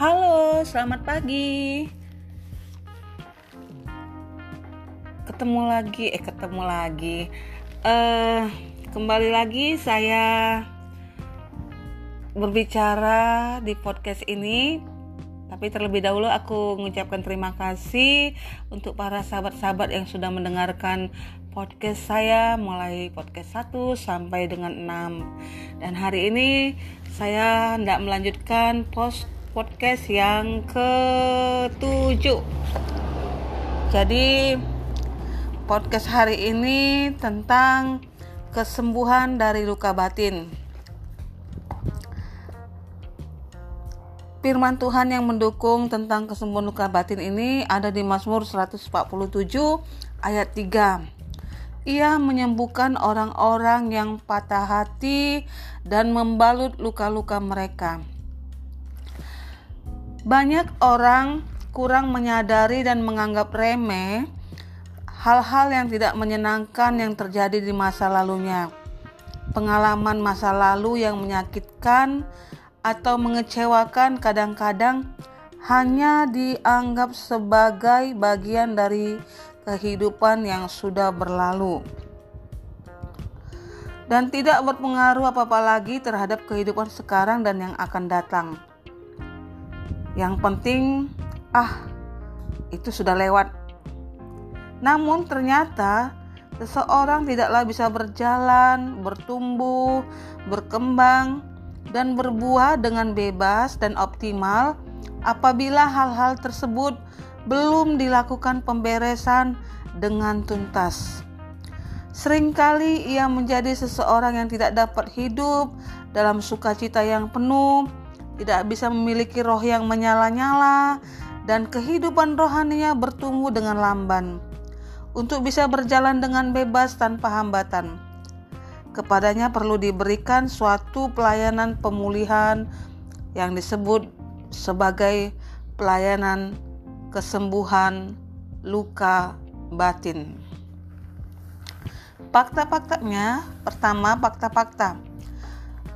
Halo, selamat pagi. Ketemu lagi, eh ketemu lagi. Eh kembali lagi saya berbicara di podcast ini. Tapi terlebih dahulu aku mengucapkan terima kasih untuk para sahabat-sahabat yang sudah mendengarkan podcast saya mulai podcast 1 sampai dengan 6. Dan hari ini saya tidak melanjutkan post podcast yang ketujuh. Jadi podcast hari ini tentang kesembuhan dari luka batin. Firman Tuhan yang mendukung tentang kesembuhan luka batin ini ada di Mazmur 147 ayat 3. Ia menyembuhkan orang-orang yang patah hati dan membalut luka-luka mereka. Banyak orang kurang menyadari dan menganggap remeh hal-hal yang tidak menyenangkan yang terjadi di masa lalunya. Pengalaman masa lalu yang menyakitkan atau mengecewakan kadang-kadang hanya dianggap sebagai bagian dari kehidupan yang sudah berlalu dan tidak berpengaruh apa-apa lagi terhadap kehidupan sekarang dan yang akan datang. Yang penting, ah, itu sudah lewat. Namun ternyata seseorang tidaklah bisa berjalan, bertumbuh, berkembang, dan berbuah dengan bebas dan optimal apabila hal-hal tersebut belum dilakukan pemberesan dengan tuntas. Seringkali ia menjadi seseorang yang tidak dapat hidup dalam sukacita yang penuh, tidak bisa memiliki roh yang menyala-nyala, dan kehidupan rohaninya bertumbuh dengan lamban untuk bisa berjalan dengan bebas tanpa hambatan. Kepadanya perlu diberikan suatu pelayanan pemulihan yang disebut sebagai pelayanan kesembuhan luka batin. Fakta-faktanya, pertama fakta-fakta.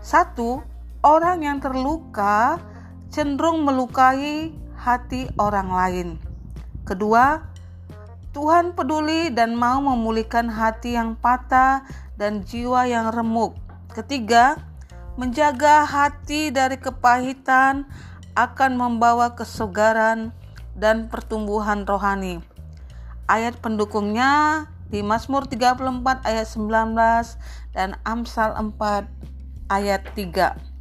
Satu, orang yang terluka cenderung melukai hati orang lain. Kedua, Tuhan peduli dan mau memulihkan hati yang patah dan jiwa yang remuk. Ketiga, menjaga hati dari kepahitan akan membawa kesegaran dan pertumbuhan rohani. Ayat pendukungnya di Mazmur 34 ayat 19 dan Amsal 4 ayat 3.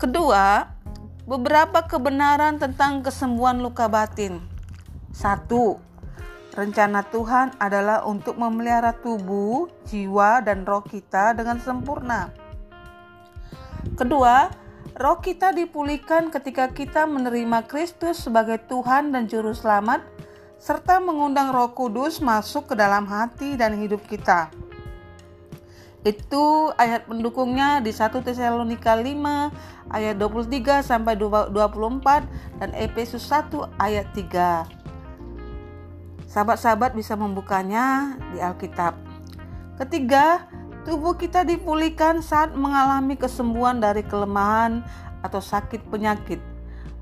Kedua, beberapa kebenaran tentang kesembuhan luka batin. Satu, rencana Tuhan adalah untuk memelihara tubuh, jiwa, dan roh kita dengan sempurna. Kedua, roh kita dipulihkan ketika kita menerima Kristus sebagai Tuhan dan Juru Selamat, serta mengundang Roh Kudus masuk ke dalam hati dan hidup kita. Itu ayat pendukungnya di 1 Tesalonika 5 ayat 23 sampai 24 dan Efesus 1 ayat 3. Sahabat-sahabat bisa membukanya di Alkitab. Ketiga, tubuh kita dipulihkan saat mengalami kesembuhan dari kelemahan atau sakit penyakit.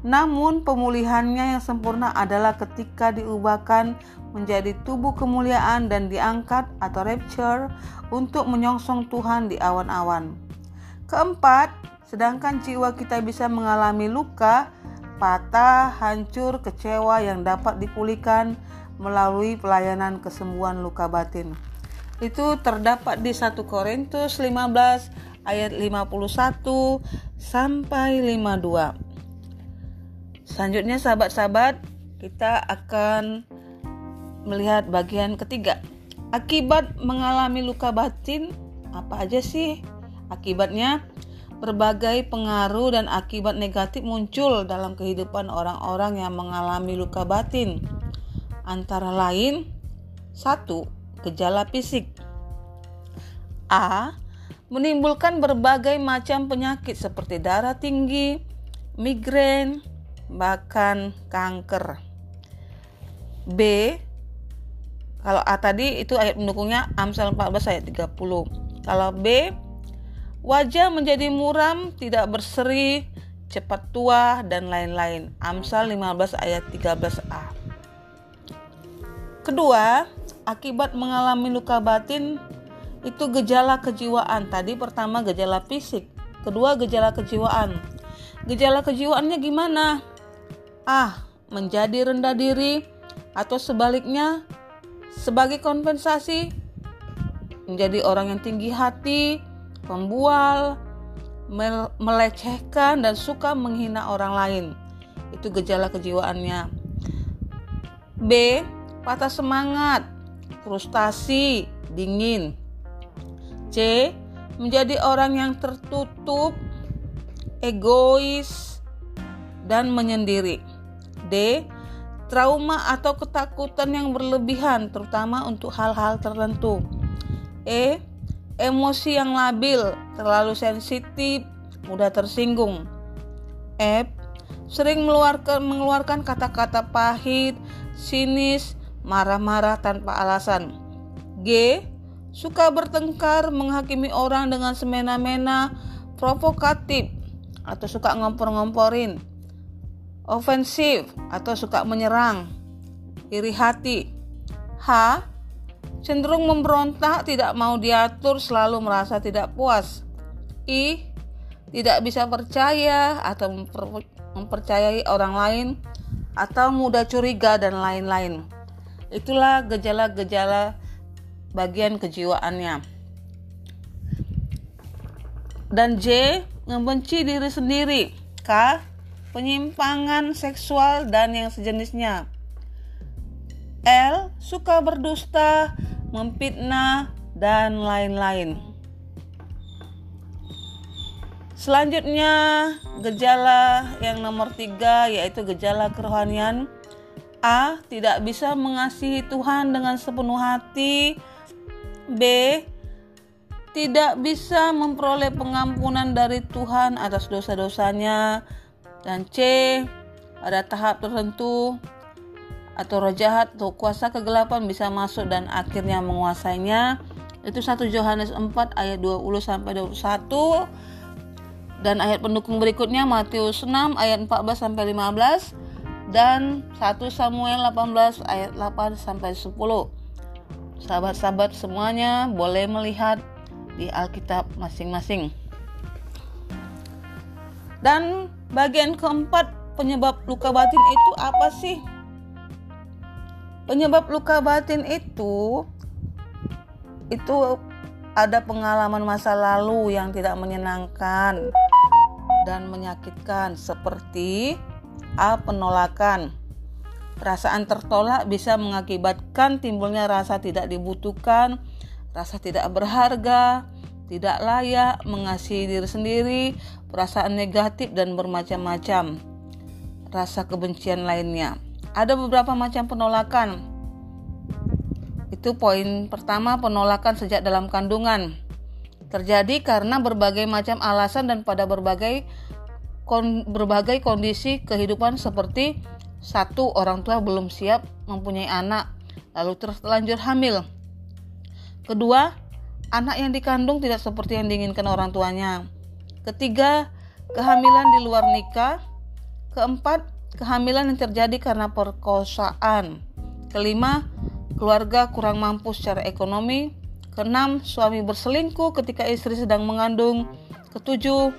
Namun pemulihannya yang sempurna adalah ketika diubahkan menjadi tubuh kemuliaan dan diangkat atau rapture untuk menyongsong Tuhan di awan-awan. Keempat, sedangkan jiwa kita bisa mengalami luka, patah, hancur, kecewa yang dapat dipulihkan melalui pelayanan kesembuhan luka batin. Itu terdapat di 1 Korintus 15 ayat 51 sampai 52. Selanjutnya sahabat-sahabat, kita akan melihat bagian ketiga. Akibat mengalami luka batin, apa aja sih akibatnya? Berbagai pengaruh dan akibat negatif muncul dalam kehidupan orang-orang yang mengalami luka batin. Antara lain, satu, gejala fisik. A. Menimbulkan berbagai macam penyakit seperti darah tinggi, migrain, bahkan kanker. B kalau A tadi itu ayat pendukungnya Amsal 14 ayat 30. Kalau B wajah menjadi muram, tidak berseri, cepat tua, dan lain-lain. Amsal 15 ayat 13a. Kedua, akibat mengalami luka batin itu gejala kejiwaan. Tadi pertama gejala fisik, kedua gejala kejiwaan. Gejala kejiwaannya gimana? A. Menjadi rendah diri atau sebaliknya sebagai kompensasi menjadi orang yang tinggi hati, pembual, melecehkan dan suka menghina orang lain. Itu gejala kejiwaannya. B. Patah semangat, frustasi, dingin. C. Menjadi orang yang tertutup, egois, dan menyendiri. D. Trauma atau ketakutan yang berlebihan, terutama untuk hal-hal tertentu. E emosi yang labil, terlalu sensitif, mudah tersinggung. F. Sering mengeluarkan kata-kata pahit, sinis, marah-marah tanpa alasan. G. Suka bertengkar, menghakimi orang dengan semena-mena, provokatif, atau suka ngompor-ngomporin. Ofensif, atau suka menyerang. Iri hati. H cenderung memberontak, tidak mau diatur, selalu merasa tidak puas. I. Tidak bisa percaya atau memper, mempercayai orang lain atau mudah curiga dan lain-lain. Itulah gejala-gejala bagian kejiwaannya. Dan J. Membenci diri sendiri. K. Penyimpangan seksual dan yang sejenisnya. L. Suka berdusta, memfitnah, dan lain-lain. Selanjutnya, gejala yang nomor tiga yaitu gejala kerohanian. A. Tidak bisa mengasihi Tuhan dengan sepenuh hati. B. Tidak bisa memperoleh pengampunan dari Tuhan atas dosa-dosanya. Dan C. Pada tahap tertentu atau roh jahat atau kuasa kegelapan bisa masuk dan akhirnya menguasainya. Itu 1 Yohanes 4 ayat 20 sampai 21 dan ayat pendukung berikutnya Matius 6 ayat 14 sampai 15 dan 1 Samuel 18 ayat 8 sampai 10. Sahabat-sahabat semuanya boleh melihat di Alkitab masing-masing. Dan bagian keempat penyebab luka batin itu apa sih? Penyebab luka batin itu itu ada pengalaman masa lalu yang tidak menyenangkan dan menyakitkan seperti A. Penolakan Perasaan tertolak bisa mengakibatkan timbulnya rasa tidak dibutuhkan, rasa tidak berharga, tidak layak, mengasihi diri sendiri, perasaan negatif dan bermacam-macam. Rasa kebencian lainnya. Ada beberapa macam penolakan. Itu poin pertama, penolakan sejak dalam kandungan. Terjadi karena berbagai macam alasan dan pada berbagai kon, berbagai kondisi kehidupan seperti satu orang tua belum siap mempunyai anak, lalu terlanjur hamil. Kedua, anak yang dikandung tidak seperti yang diinginkan orang tuanya. Ketiga, kehamilan di luar nikah. Keempat, kehamilan yang terjadi karena perkosaan. Kelima, keluarga kurang mampu secara ekonomi. Keenam, suami berselingkuh ketika istri sedang mengandung. Ketujuh,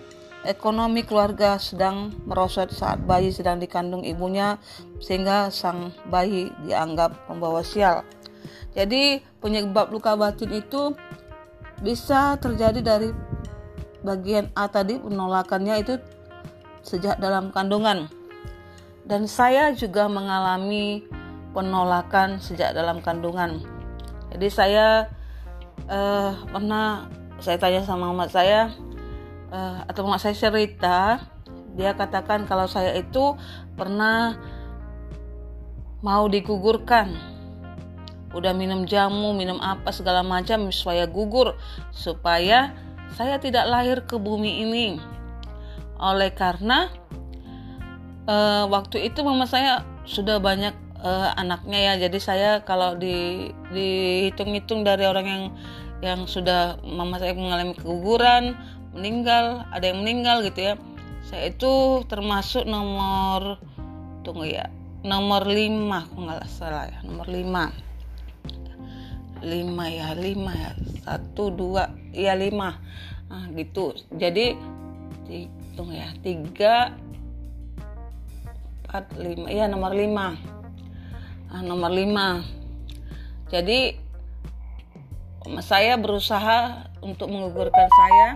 ekonomi keluarga sedang merosot saat bayi sedang dikandung ibunya sehingga sang bayi dianggap pembawa sial. Jadi penyebab luka batin itu bisa terjadi dari bagian A tadi penolakannya itu sejak dalam kandungan dan saya juga mengalami penolakan sejak dalam kandungan. Jadi saya uh, pernah saya tanya sama mama saya uh, atau mama saya cerita, dia katakan kalau saya itu pernah mau digugurkan. Udah minum jamu, minum apa segala macam supaya gugur supaya saya tidak lahir ke bumi ini. Oleh karena uh, waktu itu mama saya sudah banyak uh, anaknya ya. Jadi saya kalau di dihitung-hitung dari orang yang yang sudah mama saya mengalami keguguran meninggal ada yang meninggal gitu ya. Saya itu termasuk nomor tunggu ya nomor 5 aku nggak salah ya nomor 5 5 ya 5 ya. Satu dua iya 5 nah, gitu. Jadi tunggu ya 3 4 5 iya nomor 5 nah, nomor 5 jadi saya berusaha untuk menggugurkan saya.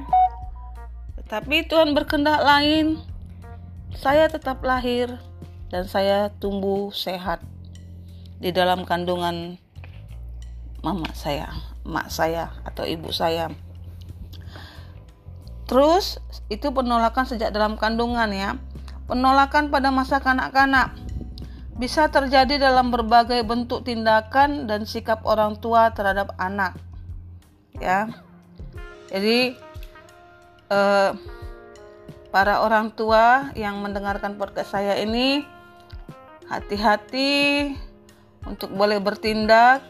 Tetapi Tuhan berkehendak lain. Saya tetap lahir dan saya tumbuh sehat di dalam kandungan mama saya, mak saya atau ibu saya. Terus itu penolakan sejak dalam kandungan ya. Penolakan pada masa kanak-kanak bisa terjadi dalam berbagai bentuk tindakan dan sikap orang tua terhadap anak. Ya. Jadi eh, para orang tua yang mendengarkan podcast saya ini hati-hati untuk boleh bertindak.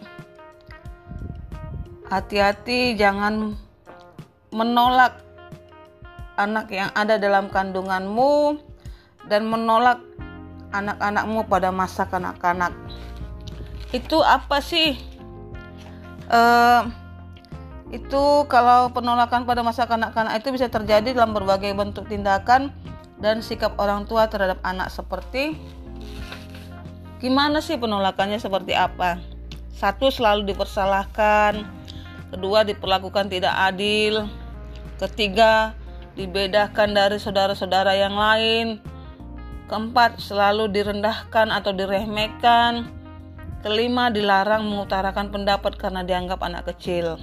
Hati-hati jangan menolak anak yang ada dalam kandunganmu dan menolak anak-anakmu pada masa kanak-kanak. Itu apa sih? Uh, itu kalau penolakan pada masa kanak-kanak itu bisa terjadi dalam berbagai bentuk tindakan dan sikap orang tua terhadap anak seperti gimana sih penolakannya seperti apa? Satu selalu dipersalahkan, kedua diperlakukan tidak adil, ketiga dibedakan dari saudara-saudara yang lain, Keempat, selalu direndahkan atau diremehkan. Kelima, dilarang mengutarakan pendapat karena dianggap anak kecil.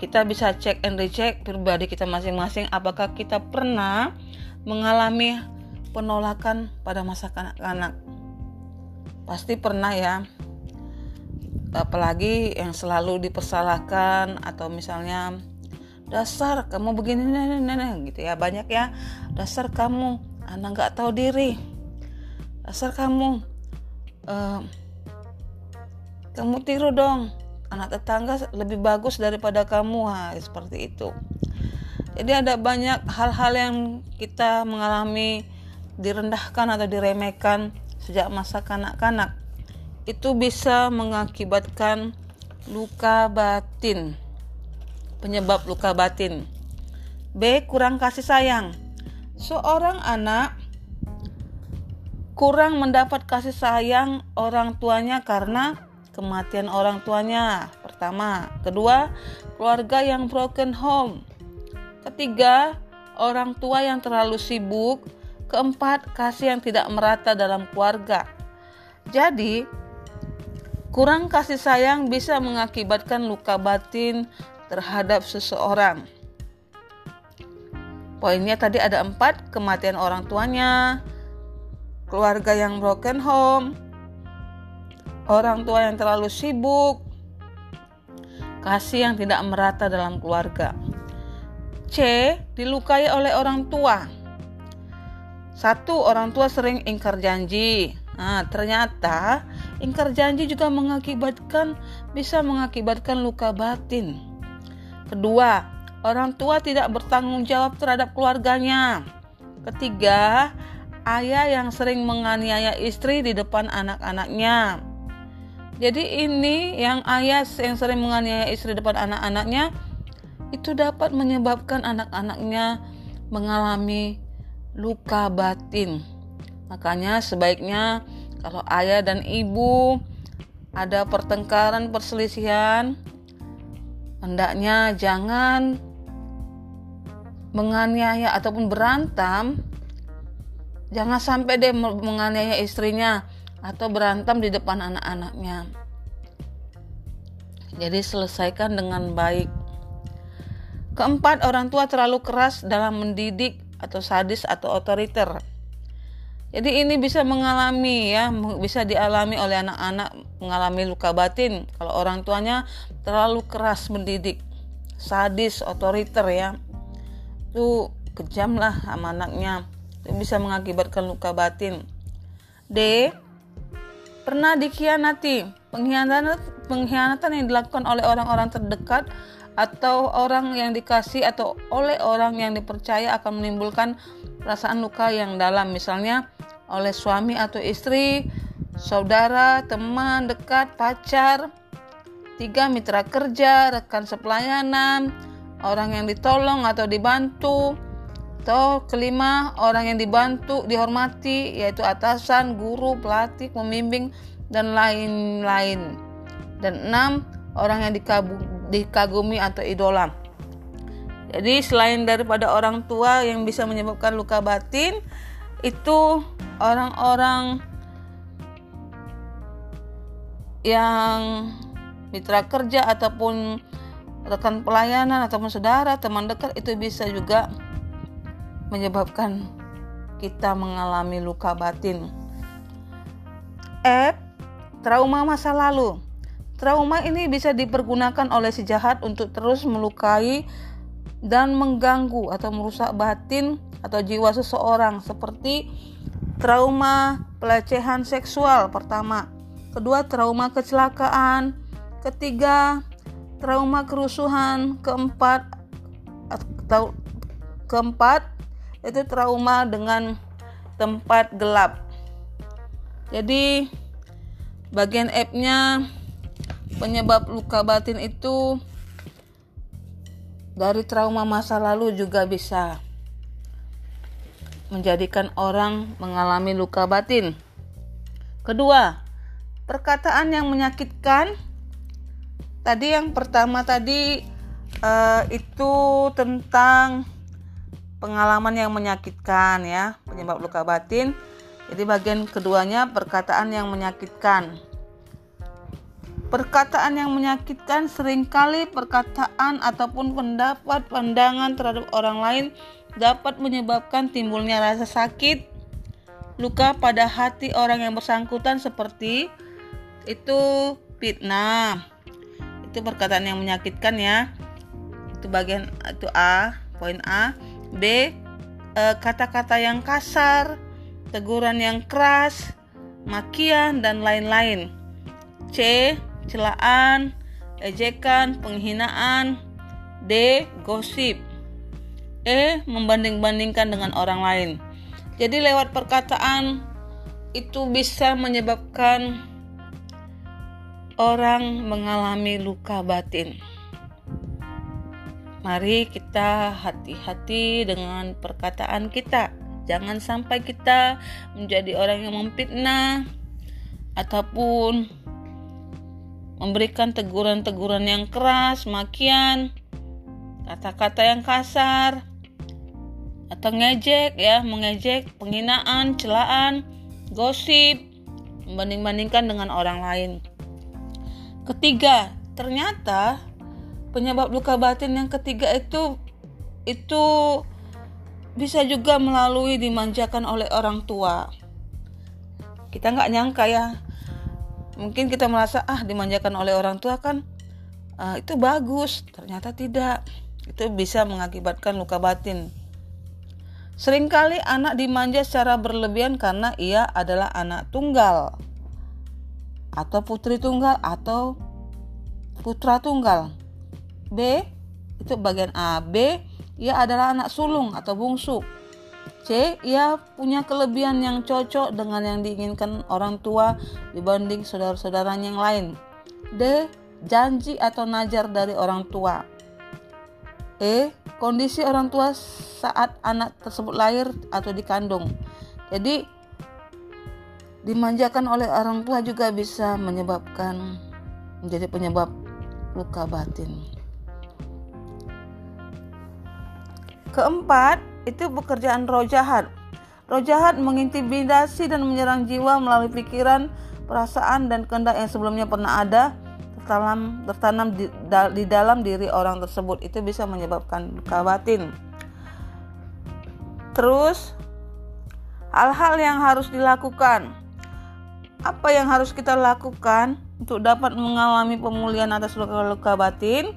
Kita bisa cek and recheck pribadi kita masing-masing apakah kita pernah mengalami penolakan pada masa kanak-kanak. Pasti pernah ya. Apalagi yang selalu dipersalahkan atau misalnya dasar kamu begini nenek nenek gitu ya. Banyak ya dasar kamu anak nggak tahu diri. Dasar kamu uh, kamu tiru dong. Anak tetangga lebih bagus daripada kamu. Ha, seperti itu. Jadi ada banyak hal-hal yang kita mengalami direndahkan atau diremehkan sejak masa kanak-kanak itu bisa mengakibatkan luka batin penyebab luka batin. B. Kurang kasih sayang. Seorang anak kurang mendapat kasih sayang orang tuanya karena kematian orang tuanya. Pertama, kedua, keluarga yang broken home. Ketiga, orang tua yang terlalu sibuk. Keempat, kasih yang tidak merata dalam keluarga. Jadi, kurang kasih sayang bisa mengakibatkan luka batin terhadap seseorang. Poinnya tadi ada empat, kematian orang tuanya, keluarga yang broken home, orang tua yang terlalu sibuk, kasih yang tidak merata dalam keluarga. C. Dilukai oleh orang tua. Satu, orang tua sering ingkar janji. Nah, ternyata ingkar janji juga mengakibatkan bisa mengakibatkan luka batin. Kedua, orang tua tidak bertanggung jawab terhadap keluarganya. Ketiga, ayah yang sering menganiaya istri di depan anak-anaknya. Jadi ini yang ayah yang sering menganiaya istri di depan anak-anaknya itu dapat menyebabkan anak-anaknya mengalami luka batin. Makanya sebaiknya kalau ayah dan ibu ada pertengkaran, perselisihan, hendaknya jangan menganiaya ataupun berantam jangan sampai dia menganiaya istrinya atau berantem di depan anak-anaknya. Jadi selesaikan dengan baik. Keempat orang tua terlalu keras dalam mendidik atau sadis atau otoriter jadi ini bisa mengalami ya, bisa dialami oleh anak-anak mengalami luka batin kalau orang tuanya terlalu keras mendidik, sadis, otoriter ya. Itu kejam lah sama anaknya. Itu bisa mengakibatkan luka batin. D. Pernah dikhianati. Pengkhianatan pengkhianatan yang dilakukan oleh orang-orang terdekat atau orang yang dikasih atau oleh orang yang dipercaya akan menimbulkan perasaan luka yang dalam. Misalnya oleh suami atau istri, saudara, teman dekat, pacar, tiga mitra kerja, rekan sepelayanan, orang yang ditolong atau dibantu, atau kelima orang yang dibantu, dihormati yaitu atasan, guru, pelatih, pembimbing dan lain-lain. Dan enam orang yang dikagumi atau idola. Jadi selain daripada orang tua yang bisa menyebabkan luka batin, itu orang-orang yang mitra kerja ataupun rekan pelayanan ataupun saudara, teman dekat itu bisa juga menyebabkan kita mengalami luka batin. F. Trauma masa lalu. Trauma ini bisa dipergunakan oleh si jahat untuk terus melukai dan mengganggu atau merusak batin atau jiwa seseorang seperti trauma pelecehan seksual pertama, kedua trauma kecelakaan, ketiga trauma kerusuhan, keempat atau keempat itu trauma dengan tempat gelap. Jadi bagian F-nya penyebab luka batin itu dari trauma masa lalu juga bisa menjadikan orang mengalami luka batin. Kedua, perkataan yang menyakitkan. Tadi yang pertama tadi uh, itu tentang pengalaman yang menyakitkan ya, penyebab luka batin. Jadi bagian keduanya perkataan yang menyakitkan. Perkataan yang menyakitkan sering kali perkataan ataupun pendapat pandangan terhadap orang lain dapat menyebabkan timbulnya rasa sakit, luka pada hati orang yang bersangkutan seperti itu fitnah. Itu perkataan yang menyakitkan ya. Itu bagian itu A, poin A. B eh, kata-kata yang kasar, teguran yang keras, makian dan lain-lain. C celaan, ejekan, penghinaan. D. Gosip. E. Membanding-bandingkan dengan orang lain. Jadi lewat perkataan itu bisa menyebabkan orang mengalami luka batin. Mari kita hati-hati dengan perkataan kita. Jangan sampai kita menjadi orang yang memfitnah ataupun memberikan teguran-teguran yang keras, makian, kata-kata yang kasar, atau ngejek ya, mengejek, penghinaan, celaan, gosip, membanding-bandingkan dengan orang lain. Ketiga, ternyata penyebab luka batin yang ketiga itu itu bisa juga melalui dimanjakan oleh orang tua. Kita nggak nyangka ya, mungkin kita merasa ah dimanjakan oleh orang tua kan uh, itu bagus. Ternyata tidak. Itu bisa mengakibatkan luka batin. Seringkali anak dimanja secara berlebihan karena ia adalah anak tunggal. Atau putri tunggal atau putra tunggal. B itu bagian A. B ia adalah anak sulung atau bungsu C. Ia punya kelebihan yang cocok dengan yang diinginkan orang tua dibanding saudara-saudaranya yang lain. D. Janji atau najar dari orang tua. E. Kondisi orang tua saat anak tersebut lahir atau dikandung. Jadi dimanjakan oleh orang tua juga bisa menyebabkan menjadi penyebab luka batin. Keempat, itu pekerjaan roh jahat. Roh jahat mengintimidasi dan menyerang jiwa melalui pikiran, perasaan, dan kehendak yang sebelumnya pernah ada tertanam, tertanam di, da, di dalam diri orang tersebut. Itu bisa menyebabkan luka batin. Terus, hal-hal yang harus dilakukan. Apa yang harus kita lakukan untuk dapat mengalami pemulihan atas luka-luka batin?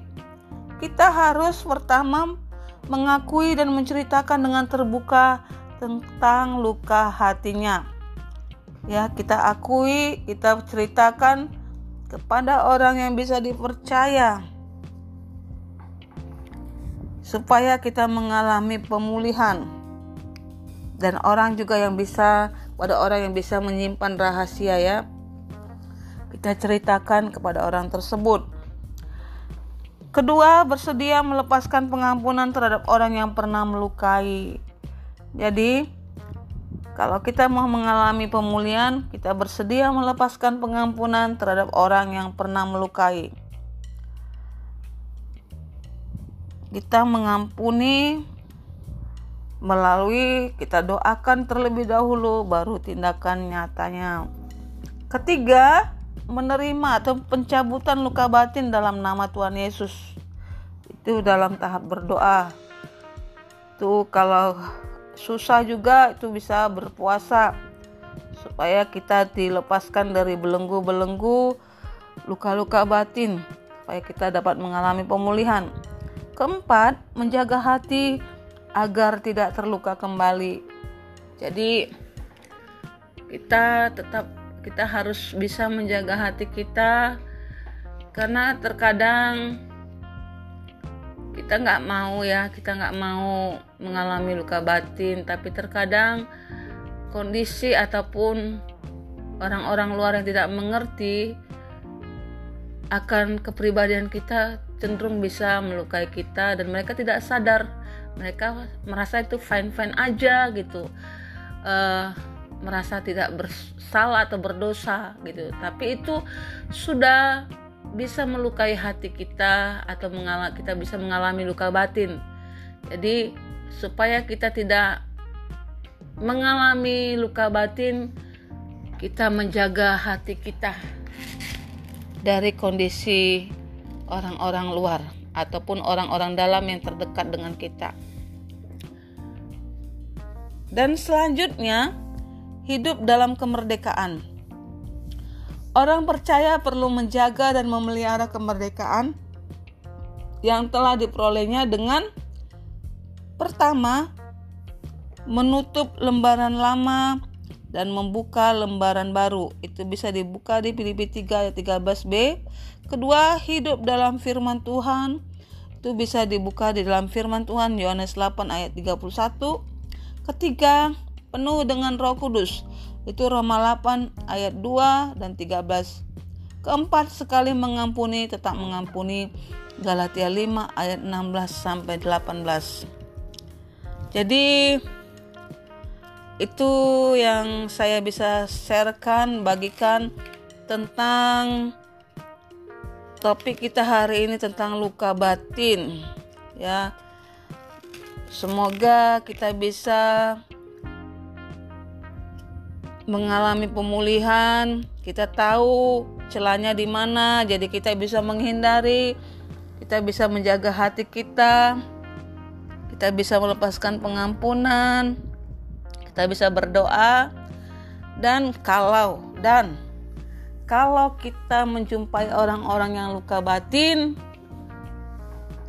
Kita harus pertama mengakui dan menceritakan dengan terbuka tentang luka hatinya. Ya, kita akui, kita ceritakan kepada orang yang bisa dipercaya supaya kita mengalami pemulihan. Dan orang juga yang bisa pada orang yang bisa menyimpan rahasia ya. Kita ceritakan kepada orang tersebut kedua bersedia melepaskan pengampunan terhadap orang yang pernah melukai jadi kalau kita mau mengalami pemulihan, kita bersedia melepaskan pengampunan terhadap orang yang pernah melukai. Kita mengampuni melalui kita doakan terlebih dahulu baru tindakan nyatanya. Ketiga, menerima atau pencabutan luka batin dalam nama Tuhan Yesus. Itu dalam tahap berdoa. Tuh kalau susah juga itu bisa berpuasa supaya kita dilepaskan dari belenggu-belenggu luka-luka batin supaya kita dapat mengalami pemulihan. Keempat, menjaga hati agar tidak terluka kembali. Jadi kita tetap kita harus bisa menjaga hati kita karena terkadang kita nggak mau ya kita nggak mau mengalami luka batin tapi terkadang kondisi ataupun orang-orang luar yang tidak mengerti akan kepribadian kita cenderung bisa melukai kita dan mereka tidak sadar. Mereka merasa itu fine fine aja gitu. Uh, merasa tidak bersalah atau berdosa gitu tapi itu sudah bisa melukai hati kita atau mengalami kita bisa mengalami luka batin. Jadi supaya kita tidak mengalami luka batin, kita menjaga hati kita dari kondisi orang-orang luar ataupun orang-orang dalam yang terdekat dengan kita. Dan selanjutnya, hidup dalam kemerdekaan. Orang percaya perlu menjaga dan memelihara kemerdekaan yang telah diperolehnya dengan pertama menutup lembaran lama dan membuka lembaran baru. Itu bisa dibuka di Filipi 3 ayat 13b. Kedua, hidup dalam firman Tuhan. Itu bisa dibuka di dalam firman Tuhan Yohanes 8 ayat 31. Ketiga, penuh dengan Roh Kudus. Itu Roma 8 ayat 2 dan 13. Keempat sekali mengampuni tetap mengampuni Galatia 5 ayat 16 sampai 18. Jadi itu yang saya bisa sharekan bagikan tentang topik kita hari ini tentang luka batin ya semoga kita bisa mengalami pemulihan, kita tahu celahnya di mana, jadi kita bisa menghindari, kita bisa menjaga hati kita, kita bisa melepaskan pengampunan, kita bisa berdoa, dan kalau dan kalau kita menjumpai orang-orang yang luka batin,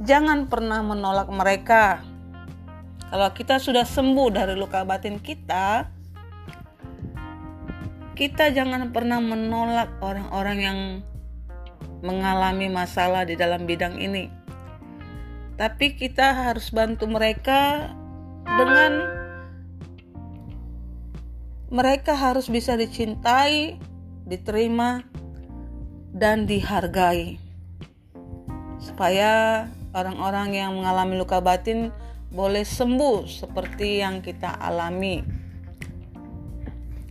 jangan pernah menolak mereka. Kalau kita sudah sembuh dari luka batin kita, kita jangan pernah menolak orang-orang yang mengalami masalah di dalam bidang ini. Tapi kita harus bantu mereka dengan mereka harus bisa dicintai, diterima, dan dihargai. Supaya orang-orang yang mengalami luka batin boleh sembuh seperti yang kita alami.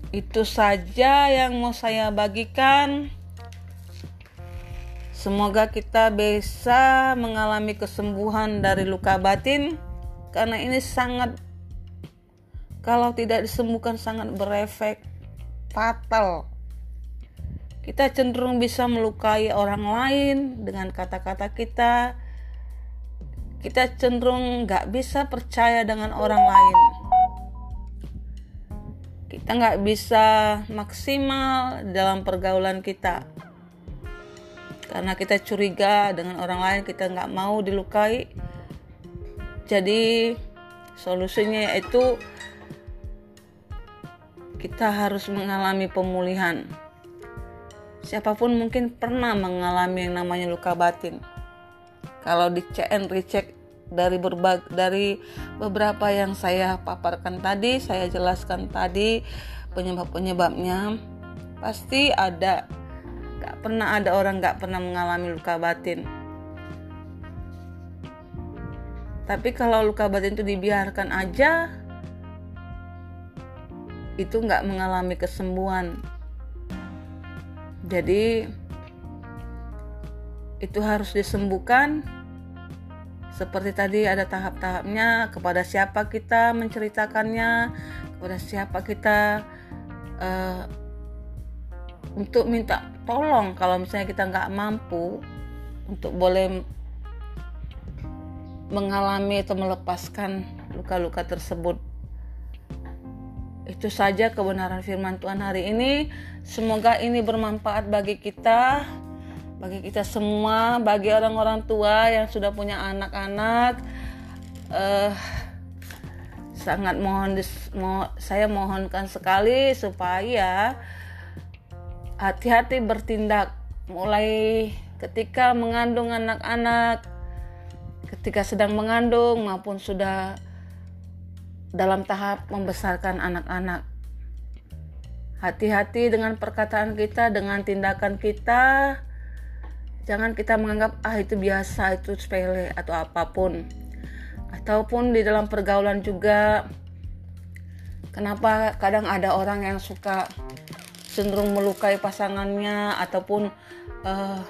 Itu saja yang mau saya bagikan. Semoga kita bisa mengalami kesembuhan dari luka batin karena ini sangat kalau tidak disembuhkan sangat berefek fatal. Kita cenderung bisa melukai orang lain dengan kata-kata kita. Kita cenderung nggak bisa percaya dengan orang lain kita nggak bisa maksimal dalam pergaulan kita. Karena kita curiga dengan orang lain kita nggak mau dilukai. Jadi solusinya yaitu kita harus mengalami pemulihan. Siapa pun mungkin pernah mengalami yang namanya luka batin. Kalau di CN recheck dari berbag dari beberapa yang saya paparkan tadi, saya jelaskan tadi penyebab-penyebabnya pasti ada. Gak pernah ada orang gak pernah mengalami luka batin. Tapi kalau luka batin itu dibiarkan aja, itu nggak mengalami kesembuhan. Jadi itu harus disembuhkan seperti tadi ada tahap-tahapnya kepada siapa kita menceritakannya kepada siapa kita uh, untuk minta tolong kalau misalnya kita nggak mampu untuk boleh mengalami atau melepaskan luka-luka tersebut. Itu saja kebenaran firman Tuhan hari ini. Semoga ini bermanfaat bagi kita bagi kita semua, bagi orang-orang tua yang sudah punya anak-anak, uh, sangat mohon mo, saya mohonkan sekali supaya hati-hati bertindak mulai ketika mengandung anak-anak, ketika sedang mengandung maupun sudah dalam tahap membesarkan anak-anak. Hati-hati dengan perkataan kita, dengan tindakan kita Jangan kita menganggap ah itu biasa, itu sepele atau apa pun. Ataupun di dalam pergaulan juga kenapa kadang ada orang yang suka cenderung melukai pasangannya ataupun uh,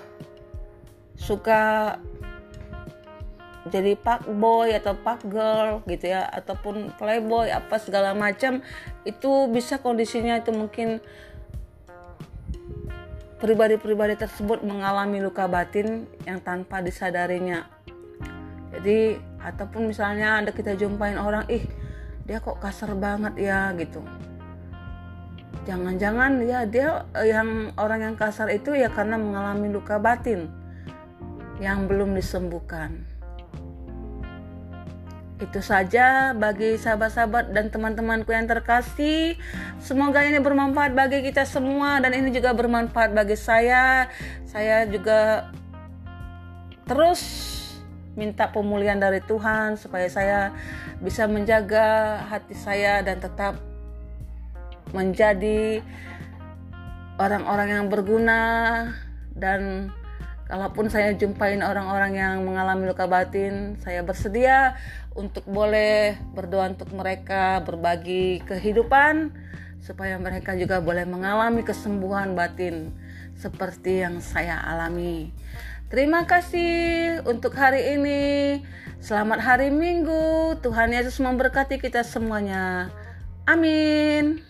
suka jadi pak boy atau pak girl gitu ya ataupun playboy apa segala macam itu bisa kondisinya itu mungkin pribadi-pribadi tersebut mengalami luka batin yang tanpa disadarinya. Jadi ataupun misalnya ada kita jumpain orang, ih dia kok kasar banget ya gitu. Jangan-jangan ya dia yang orang yang kasar itu ya karena mengalami luka batin yang belum disembuhkan. Itu saja bagi sahabat-sahabat dan teman-temanku yang terkasih. Semoga ini bermanfaat bagi kita semua dan ini juga bermanfaat bagi saya. Saya juga terus minta pemulihan dari Tuhan supaya saya bisa menjaga hati saya dan tetap menjadi orang-orang yang berguna dan Kalaupun saya jumpain orang-orang yang mengalami luka batin, saya bersedia untuk boleh berdoa untuk mereka, berbagi kehidupan supaya mereka juga boleh mengalami kesembuhan batin seperti yang saya alami. Terima kasih untuk hari ini. Selamat hari Minggu. Tuhan Yesus memberkati kita semuanya. Amin.